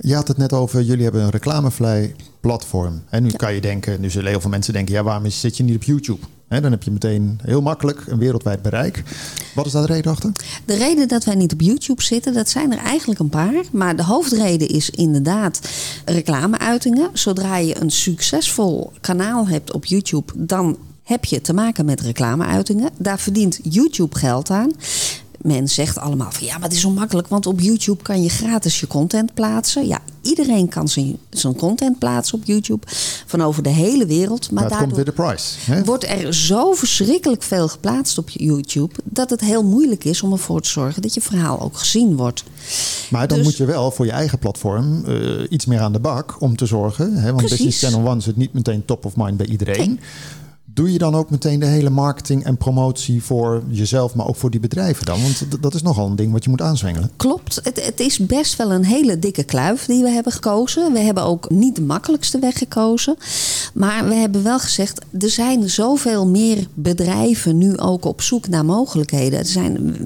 D: Je had het net over, jullie hebben een reclamevrij platform. En nu kan je denken, nu zullen heel veel mensen denken, ja, waarom zit je niet op YouTube? Hè, dan heb je meteen heel makkelijk een wereldwijd bereik. Wat is daar de reden achter?
E: De reden dat wij niet op YouTube zitten, dat zijn er eigenlijk een paar. Maar de hoofdreden is inderdaad reclameuitingen. Zodra je een succesvol kanaal hebt op YouTube, dan heb je te maken met reclameuitingen. Daar verdient YouTube geld aan. Men zegt allemaal van ja, maar het is zo makkelijk, want op YouTube kan je gratis je content plaatsen. Ja, iedereen kan zijn, zijn content plaatsen op YouTube van over de hele wereld.
D: Maar
E: Maar daardoor
D: weer de price. Hè?
E: wordt er zo verschrikkelijk veel geplaatst op YouTube dat het heel moeilijk is om ervoor te zorgen dat je verhaal ook gezien wordt.
D: Maar dan
E: Dus-
D: moet je wel voor je eigen platform eh, iets meer aan de bak om te zorgen. Hè? Want
E: Precies.
D: Business Channel One zit niet meteen top of mind bij iedereen. Doe je dan ook meteen de hele marketing en promotie voor jezelf, maar ook voor die bedrijven dan? Want dat is nogal een ding wat je moet aanzwengelen.
E: Klopt, het, het is best wel een hele dikke kluif die we hebben gekozen. We hebben ook niet de makkelijkste weg gekozen. Maar we hebben wel gezegd, er zijn zoveel meer bedrijven nu ook op zoek naar mogelijkheden. Er zijn,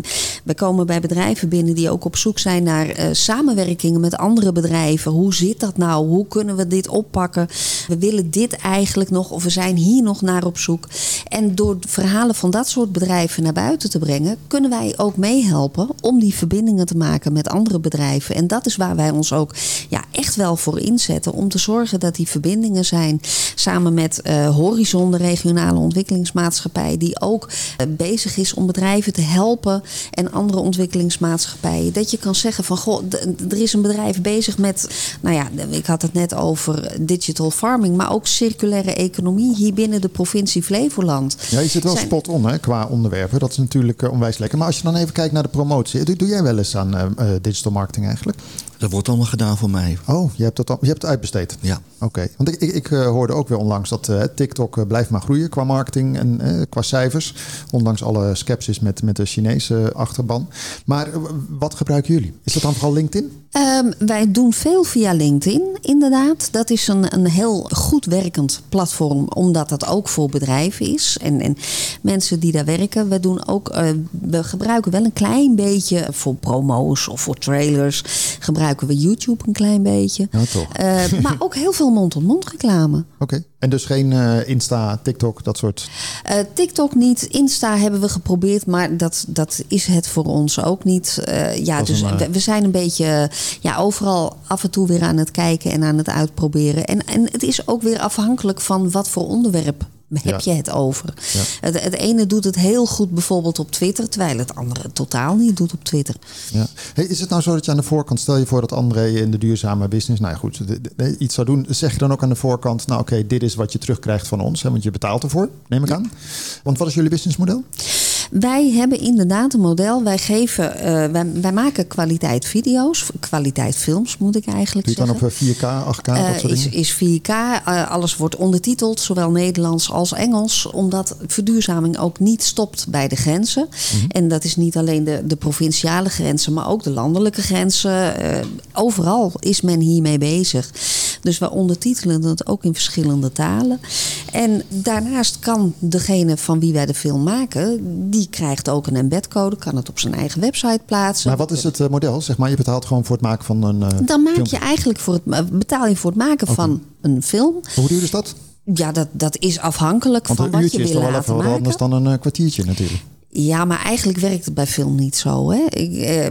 E: we komen bij bedrijven binnen die ook op zoek zijn naar eh, samenwerkingen met andere bedrijven. Hoe zit dat nou? Hoe kunnen we dit oppakken? We willen dit eigenlijk nog of we zijn hier nog naar op zoek. En door verhalen van dat soort bedrijven naar buiten te brengen, kunnen wij ook meehelpen om die verbindingen te maken met andere bedrijven. En dat is waar wij ons ook ja, echt wel voor inzetten. Om te zorgen dat die verbindingen zijn samen met eh, Horizon, de regionale ontwikkelingsmaatschappij, die ook eh, bezig is om bedrijven te helpen en andere ontwikkelingsmaatschappijen. Dat je kan zeggen van goh, er is een bedrijf bezig met, nou ja, ik had het net over digital farming, maar ook circulaire economie hier binnen de provincie provincie Flevoland.
D: Ja, je zit wel
E: zijn-
D: spot on hè, qua onderwerpen. Dat is natuurlijk eh, onwijs lekker. Maar als je dan even kijkt naar de promotie. Doe, doe jij wel eens aan eh, eh, digital marketing eigenlijk?
F: Dat wordt allemaal gedaan voor mij.
D: Oh, je hebt het, al, je hebt het uitbesteed?
F: Ja.
D: Oké, want ik, ik, ik hoorde ook weer onlangs dat eh, TikTok blijft maar groeien qua marketing en eh, qua cijfers. Ondanks alle sceptisch met, met de Chinese achterban. Maar wat gebruiken jullie? Is dat dan vooral LinkedIn?
E: Ehm, wij doen veel via LinkedIn, inderdaad. Dat is een, een heel goed werkend platform, omdat dat ook voor bedrijven is. En, en mensen die daar werken. We, doen ook, eh, we gebruiken wel een klein beetje voor promo's of voor trailers. Gebruiken we YouTube een klein beetje.
D: Ja, toch.
E: Eh, maar ook heel veel mond-tot-mond reclame.
D: Oké. En dus geen eh, Insta, TikTok, dat soort.
E: Eh, TikTok niet, Insta hebben we geprobeerd, maar dat, dat is het voor ons ook niet. Eh, ja,
D: Dat
E: dus
D: een,
E: we, we zijn een beetje ja, overal af en toe weer aan het kijken en aan het uitproberen. En, en het is ook weer afhankelijk van wat voor onderwerp heb
D: Ja.
E: je het over.
D: Ja.
E: Het, het ene doet het heel goed bijvoorbeeld op Twitter, terwijl het andere totaal niet doet op Twitter.
D: Ja. Hey, is het nou zo dat je aan de voorkant, stel je voor dat André in de duurzame business, nou ja, goed, de- de- iets zou doen, zeg je dan ook aan de voorkant, nou oké, dit is wat je terugkrijgt van ons, hè, want je betaalt ervoor, neem ik aan. Want wat is jullie businessmodel?
E: Wij hebben inderdaad een model. Wij geven, eh, wij, wij maken kwaliteit video's, kwaliteit films moet ik eigenlijk
D: Doe je het dan
E: zeggen.
D: op eh, 4K, 8K, dat
E: Eh,
D: soort
E: is, is 4K. eh, alles wordt ondertiteld, zowel Nederlands als Engels. Omdat verduurzaming ook niet stopt bij de grenzen.
D: Mhm.
E: En dat is niet alleen de, de provinciale grenzen, maar ook de landelijke grenzen. Eh, overal is men hiermee bezig. Dus we ondertitelen het ook in verschillende talen. En daarnaast kan degene van wie wij de film maken, die krijgt ook een embedcode, kan het op zijn eigen website plaatsen.
D: Maar wat is het eh, model? Zeg maar, je betaalt gewoon voor het maken van een. eh,
E: Dan maak je eigenlijk voor het, ma- betaal je voor het maken van een film.
D: Hoe duur is dat?
E: Ja, dat, dat is afhankelijk
D: Want
E: van
D: een
E: wat
D: uurtje
E: je
D: is
E: wil
D: toch wel
E: laten
D: even wat anders
E: maken.
D: dan een eh, kwartiertje natuurlijk.
E: Ja, maar eigenlijk werkt het bij film niet zo. Hè? Ik, eh,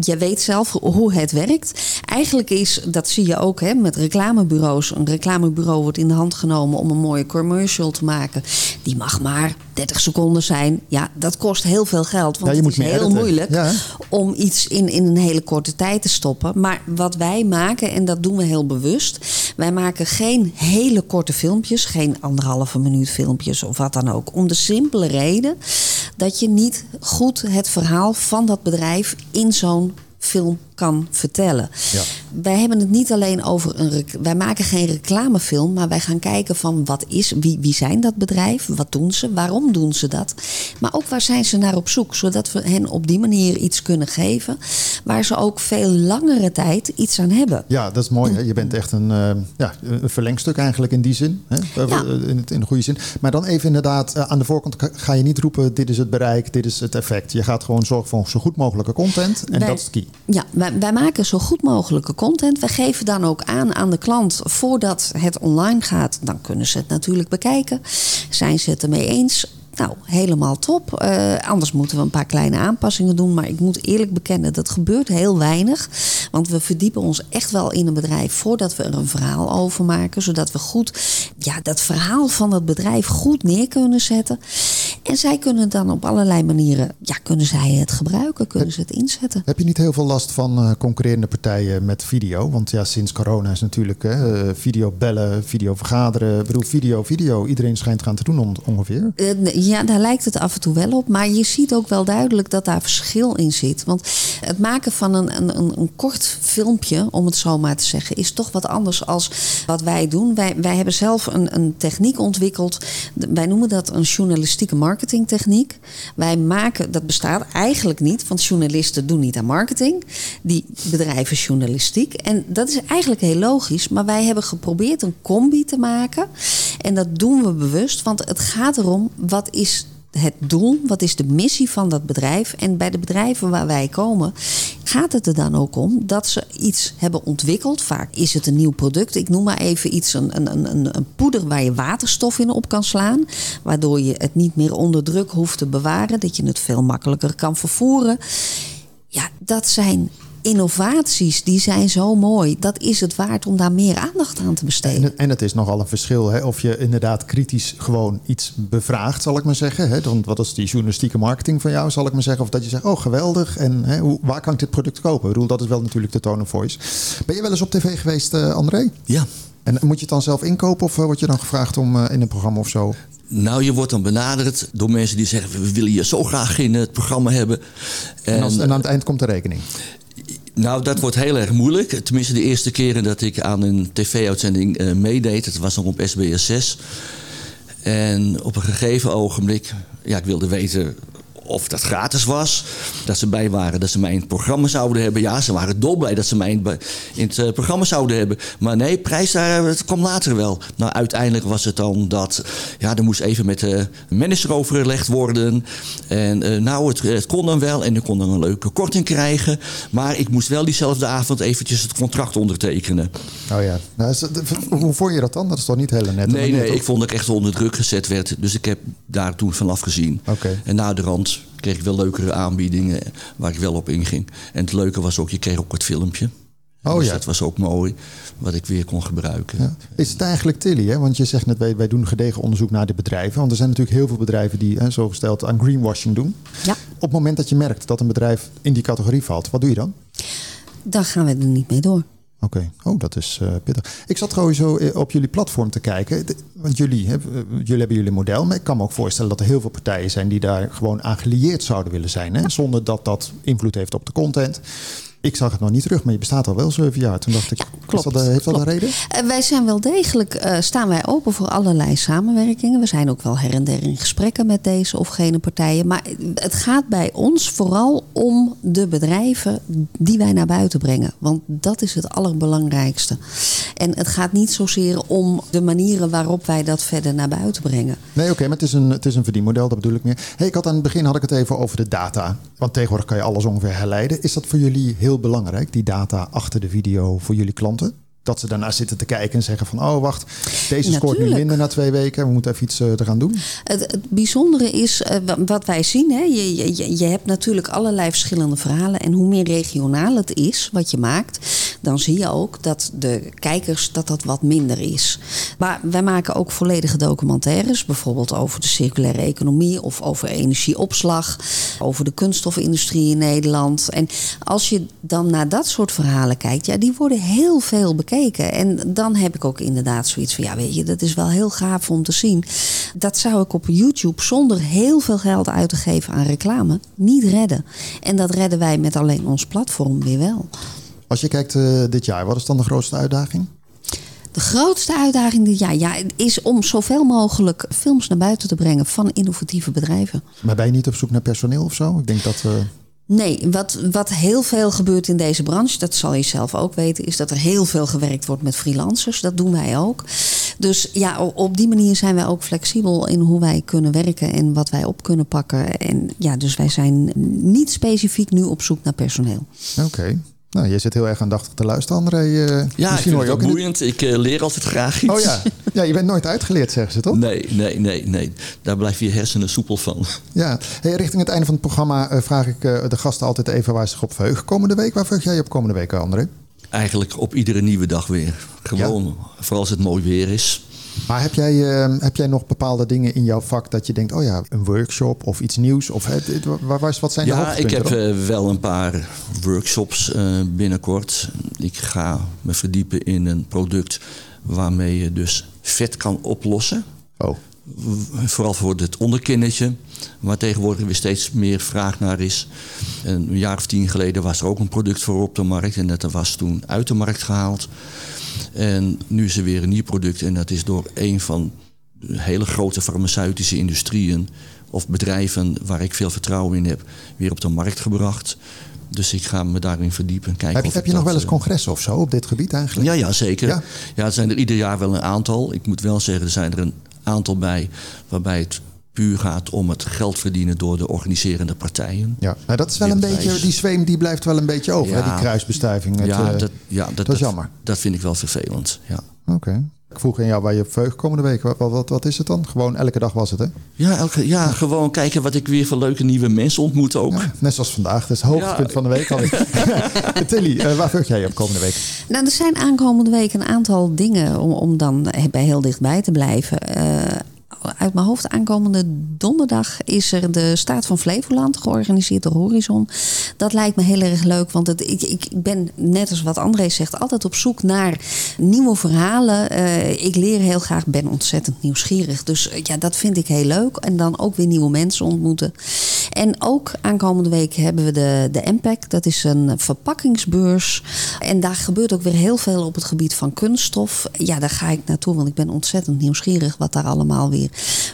E: je weet zelf hoe het werkt. Eigenlijk is, dat zie je ook hè, met reclamebureaus. Een reclamebureau wordt in de hand genomen om een mooie commercial te maken. Die mag maar 30 seconden zijn. Ja, dat kost heel veel geld. Want
D: Ja, je
E: het
D: moet
E: is heel
D: editen.
E: moeilijk
D: Ja.
E: om iets in, in een hele korte tijd te stoppen. Maar wat wij maken, en dat doen we heel bewust. Wij maken geen hele korte filmpjes. Geen anderhalve minuut filmpjes of wat dan ook. Om de simpele reden dat je niet goed het verhaal van dat bedrijf in zo'n film kan vertellen.
D: Ja.
E: Wij hebben het niet alleen over een. Wij maken geen reclamefilm, maar wij gaan kijken van wat is, wie, wie zijn dat bedrijf, wat doen ze, waarom doen ze dat, maar ook waar zijn ze naar op zoek, zodat we hen op die manier iets kunnen geven waar ze ook veel langere tijd iets aan hebben.
D: Ja, dat is mooi. Hè? Je bent echt een, eh, ja, een verlengstuk eigenlijk in die zin. Hè? Eh,
E: Ja.
D: In, het- in de goede zin. Maar dan even inderdaad, eh, aan de voorkant ga- je niet roepen... dit is het bereik, dit is het effect. Je gaat gewoon zorgen voor zo goed mogelijke content. En
E: Wij-
D: dat is de key.
E: Ja, wij, maken zo goed mogelijke content. Wij geven dan ook aan aan de klant voordat het online gaat. Dan kunnen ze het natuurlijk bekijken. Zijn ze het ermee eens? Nou, helemaal top. Eh, anders moeten we een paar kleine aanpassingen doen. Maar ik moet eerlijk bekennen, dat gebeurt heel weinig. Want we verdiepen ons echt wel in een bedrijf voordat we er een verhaal over maken. Zodat we goed ja, dat verhaal van het bedrijf goed neer kunnen zetten. En zij kunnen dan op allerlei manieren, ja, kunnen zij het gebruiken, kunnen ze het inzetten.
D: Heb je niet heel veel last van eh, concurrerende partijen met video? Want ja, sinds corona is natuurlijk hè, eh, video bellen, video vergaderen. Ik bedoel, video, video. Iedereen schijnt gaan te doen on- ongeveer.
E: Ja, daar lijkt het af en toe wel op. Maar je ziet ook wel duidelijk dat daar verschil in zit. Want het maken van een, een, een, kort filmpje, om het zo maar te zeggen, is toch wat anders als wat wij doen. Wij, wij hebben zelf een, een techniek ontwikkeld. Wij noemen dat een journalistieke marketingtechniek. Wij maken, dat bestaat eigenlijk niet, want journalisten doen niet aan marketing. Die bedrijven journalistiek. En dat is eigenlijk heel logisch. Maar wij hebben geprobeerd een combi te maken. En dat doen we bewust, want het gaat erom wat is het doel, wat is de missie van dat bedrijf. En bij de bedrijven waar wij komen, gaat het er dan ook om dat ze iets hebben ontwikkeld. Vaak is het een nieuw product. Ik noem maar even iets, een, een, een, een poeder waar je waterstof in op kan slaan. Waardoor je het niet meer onder druk hoeft te bewaren. Dat je het veel makkelijker kan vervoeren. Ja, dat zijn innovaties, die zijn zo mooi. Dat is het waard om daar meer aandacht aan te besteden.
D: En, het- en het is nogal een verschil hè, of je inderdaad kritisch gewoon iets bevraagt, zal ik maar zeggen. Hè. Dan, wat is die journalistieke marketing van jou, zal ik maar zeggen. Of dat je zegt, oh geweldig, en hè, hoe, waar kan ik dit product kopen? Ik bedoel, dat is wel natuurlijk de tone of voice. Ben je wel eens op tv geweest, eh, André?
F: Ja,
D: En moet je het dan zelf inkopen of eh, word je dan gevraagd om eh, in een programma of zo?
F: Nou, je wordt dan benaderd door mensen die zeggen: we willen je zo graag in het programma hebben.
D: En, als, en aan het eind komt de rekening.
F: Nou, dat wordt heel erg moeilijk. Tenminste, de eerste keren dat ik aan een tv-uitzending uh, meedeed, dat was nog op SBS 6. En op een gegeven ogenblik, ja, ik wilde weten of dat gratis was. Dat ze bij waren, dat ze mij in het programma zouden hebben. Ja, ze waren dolblij dat ze mij in, het uh, programma zouden hebben. Maar nee, prijs daar, het kwam later wel. Nou, uiteindelijk was het dan dat... Ja, er moest even met de manager overlegd worden. En uh, nou, het, het, kon dan wel. En ik kon dan een leuke korting krijgen. Maar ik moest wel diezelfde avond eventjes het contract ondertekenen.
D: Oh ja. Nou, hoe vond je dat dan? Dat is toch niet heel net?
F: Nee, nee, ik vond dat ik echt onder druk gezet werd. Dus ik heb daar toen vanaf gezien.
D: Okay.
F: En na de rand kreeg ik wel leukere aanbiedingen waar ik wel op inging. En het leuke was ook, je kreeg ook het filmpje.
D: Oh
F: dus
D: ja.
F: dat was ook mooi, wat ik weer kon gebruiken. Ja.
D: Is het eigenlijk Tilly, hè? want je zegt net, wij, wij doen gedegen onderzoek naar de bedrijven. Want er zijn natuurlijk heel veel bedrijven die, hè, zo gesteld, aan greenwashing doen.
E: Ja.
D: Op het moment dat je merkt dat een bedrijf in die categorie valt, wat doe je dan?
E: Dan gaan we er niet mee door.
D: Oké, okay. oh, dat is uh, pittig. Ik zat gewoon zo op jullie platform te kijken. Want jullie, hè, jullie hebben jullie model. Maar ik kan me ook voorstellen dat er heel veel partijen zijn die daar gewoon aan gelieerd zouden willen zijn. Hè? Zonder dat dat invloed heeft op de content. Ik zag het nog niet terug, maar je bestaat al wel zeven jaar. Toen dacht ik,
E: klopt,
D: dat, heeft dat een reden?
E: Uh, wij zijn wel degelijk, uh, staan wij open voor allerlei samenwerkingen. We zijn ook wel her en der in gesprekken met deze of gene partijen. Maar het gaat bij ons vooral om de bedrijven die wij naar buiten brengen. Want dat is het allerbelangrijkste. En het gaat niet zozeer om de manieren waarop wij dat verder naar buiten brengen.
D: Nee, oké, okay, maar het is, een, het is een verdienmodel, dat bedoel ik meer. Hey, ik had aan het begin had ik het even over de data. Want tegenwoordig kan je alles ongeveer herleiden. Is dat voor jullie heel belangrijk, die data achter de video voor jullie klanten? Dat ze daarna zitten te kijken en zeggen van... oh, wacht, deze scoort nu minder na twee weken. We moeten even iets uh, eraan doen.
E: Het, bijzondere is uh, wat wij zien. Hè, je, je, hebt natuurlijk allerlei verschillende verhalen. En hoe meer regionaal het is wat je maakt... dan zie je ook dat de kijkers dat dat wat minder is. Maar wij maken ook volledige documentaires. Bijvoorbeeld over de circulaire economie... of over energieopslag. Over de kunststofindustrie in Nederland. En als je dan naar dat soort verhalen kijkt... ja, die worden heel veel bekeken. En dan heb ik ook inderdaad zoiets van, ja weet je, dat is wel heel gaaf om te zien. Dat zou ik op YouTube zonder heel veel geld uit te geven aan reclame niet redden. En dat redden wij met alleen ons platform weer wel.
D: Als je kijkt uh, dit jaar, wat is dan de grootste uitdaging?
E: De grootste uitdaging dit jaar ja, is om zoveel mogelijk films naar buiten te brengen van innovatieve bedrijven.
D: Maar ben je niet op zoek naar personeel of zo? Ik denk dat... Uh...
E: Nee, wat, wat heel veel gebeurt in deze branche, dat zal je zelf ook weten, is dat er heel veel gewerkt wordt met freelancers. Dat doen wij ook. Dus ja, op die manier zijn wij ook flexibel in hoe wij kunnen werken en wat wij op kunnen pakken. En ja, dus wij zijn niet specifiek nu op zoek naar personeel.
D: Oké. Nou, je zit heel erg aandachtig te luisteren, André. Uh,
F: ja, ik vind het ook boeiend. De... Ik uh, leer altijd graag iets.
D: Oh ja. ja, je bent nooit uitgeleerd, zeggen ze toch?
F: Nee, nee, nee, nee. Daar blijf je hersenen soepel van.
D: Ja, hey, richting het einde van het programma uh, vraag ik de gasten altijd even waar ze zich op verheugen komende week. Waar verheug jij je op komende week, André?
F: Eigenlijk op iedere nieuwe dag weer. Gewoon, ja. vooral als het mooi weer is.
D: Maar heb jij, uh, heb jij nog bepaalde dingen in jouw vak dat je denkt, oh ja, een workshop of iets nieuws? Of waar, waar, wat zijn de
F: Ja, ik heb uh, wel een paar workshops uh, binnenkort. Ik ga me verdiepen in een product waarmee je dus vet kan oplossen.
D: Oh.
F: Vooral voor het onderkinnetje, waar tegenwoordig weer steeds meer vraag naar is. En een jaar of tien geleden was er ook een product voor op de markt en dat was toen uit de markt gehaald. En nu is er weer een nieuw product en dat is door een van de hele grote farmaceutische industrieën of bedrijven waar ik veel vertrouwen in heb, weer op de markt gebracht. Dus ik ga me daarin verdiepen. Kijken
D: heb je,
F: of
D: heb je nog wel eens congressen of zo op dit gebied eigenlijk?
F: Ja, ja zeker.
D: Ja?
F: ja, er zijn er ieder jaar wel een aantal. Ik moet wel zeggen, er zijn er een aantal bij waarbij het puur gaat om het geld verdienen door de organiserende partijen.
D: Ja, nou, dat is wel een beetje, die zweem die blijft wel een beetje over, ja, hè, die kruisbestuiving. Het,
F: ja,
D: uh,
F: dat, ja dat,
D: dat is jammer.
F: Dat vind ik wel vervelend, ja.
D: Oké. Okay. Ik vroeg aan jou waar je op verheugt komende week. Wat, wat, wat, is het dan? Gewoon elke dag was het, hè?
F: Ja, elke, ja, gewoon kijken wat ik weer voor leuke nieuwe mensen ontmoet ook. Ja,
D: net zoals vandaag. Dat is het hoogtepunt van de week alweer. Tilly, uh, waar verheug jij je op komende week?
E: Nou, er zijn aankomende week een aantal dingen om, om dan bij heel dichtbij te blijven. Uh, uit mijn hoofd aankomende donderdag is er de Staat van Flevoland georganiseerd door Horizon. Dat lijkt me heel erg leuk, want ik, ik ben net als wat André zegt altijd op zoek naar nieuwe verhalen. Uh, ik leer heel graag, ben ontzettend nieuwsgierig. Dus uh, ja, dat vind ik heel leuk. En dan ook weer nieuwe mensen ontmoeten. En ook aankomende week hebben we de, de MPAC. Dat is een verpakkingsbeurs. En daar gebeurt ook weer heel veel op het gebied van kunststof. Ja, daar ga ik naartoe, want ik ben ontzettend nieuwsgierig wat daar allemaal weer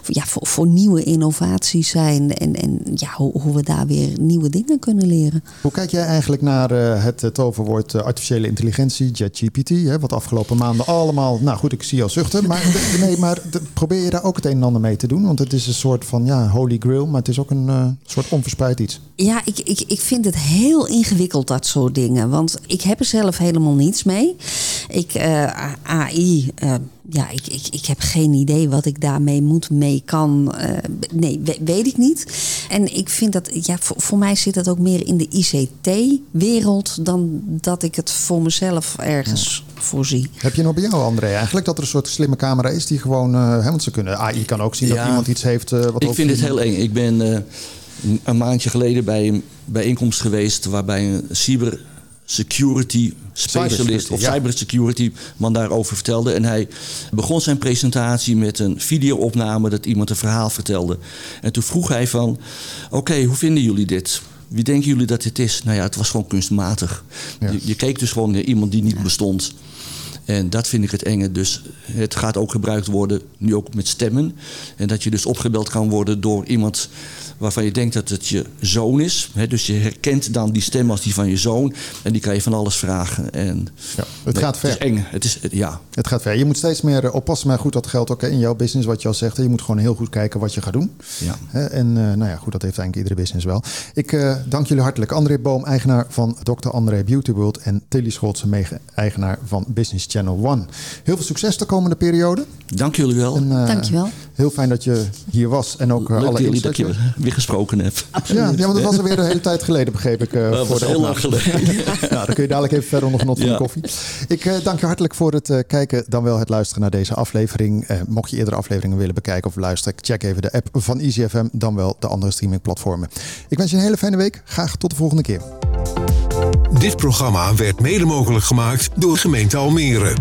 E: ja, voor, voor nieuwe innovaties zijn. En, en ja, hoe, hoe, we daar weer nieuwe dingen kunnen leren.
D: Hoe kijk jij eigenlijk naar uh, het toverwoord uh, artificiële intelligentie, ChatGPT? Wat afgelopen maanden allemaal, nou goed, ik zie jou zuchten. Maar, nee, maar de, probeer je daar ook het een en ander mee te doen? Want het is een soort van ja, holy grail, maar het is ook een uh, soort onverspreid iets.
E: Ja, ik, ik, ik vind het heel ingewikkeld, dat soort dingen. Want ik heb er zelf helemaal niets mee. Ik, AI ja, ik, ik, ik heb geen idee wat ik daarmee moet, mee kan. Uh, nee, weet ik niet. En ik vind dat, ja, voor, voor mij zit dat ook meer in de ICT-wereld dan dat ik het voor mezelf ergens ja. voorzie.
D: Heb je nog bij jou, André, eigenlijk dat er een soort slimme camera is die gewoon, uh, want ze kunnen, AI kan ook zien ja, dat iemand iets heeft. Uh,
F: wat ik vind het heel eng. Ik ben een maandje geleden bij een bijeenkomst geweest waarbij een cyber security specialist of cybersecurity man daarover vertelde. En hij begon zijn presentatie met een videoopname dat iemand een verhaal vertelde. En toen vroeg hij van, oké, hoe vinden jullie dit? Wie denken jullie dat dit is? Nou ja, het was gewoon kunstmatig. Ja. Je, je, keek dus gewoon naar iemand die niet ja. bestond. En dat vind ik het enge. Dus het gaat ook gebruikt worden, nu ook met stemmen. En dat je dus opgebeld kan worden door iemand waarvan je denkt dat het je zoon is. dus je herkent dan die stem als die van je zoon. En die kan je van alles vragen. En,
D: ja, het gaat ver.
F: Het is eng. Het, is, ja.
D: het gaat ver. Je moet steeds meer eh, oppassen. Maar goed, dat geldt ook in jouw business, wat je al zegt. Je moet gewoon heel goed kijken wat je gaat doen. Ja. En uh, nou ja, goed, dat heeft eigenlijk iedere business wel. Ik uh, dank jullie hartelijk. André Boom, eigenaar van Dr. André Beauty World. En Tilly Scholtse, eigenaar van Business Channel One. Heel veel succes de komende periode.
F: Dank jullie wel.
E: En, uh, dank je wel.
D: Heel fijn dat je hier was. En ook
F: Leuk
D: alle
F: jullie dat je weer gesproken hebt.
D: Absoluut. Ja, ja, want dat was alweer een hele tijd geleden, begreep ik. Uh,
F: dat voor was heel lang geleden.
D: nou, dan kun je dadelijk even verder nog van ja. de koffie. Ik uh, dank je hartelijk voor het uh, kijken, dan wel het luisteren naar deze aflevering. mocht je eerdere afleveringen willen bekijken of luisteren, check even de app van EasyFM, dan wel de andere streamingplatformen. Ik wens je een hele fijne week. Graag tot de volgende keer.
A: Dit programma werd mede mogelijk gemaakt door gemeente Almere.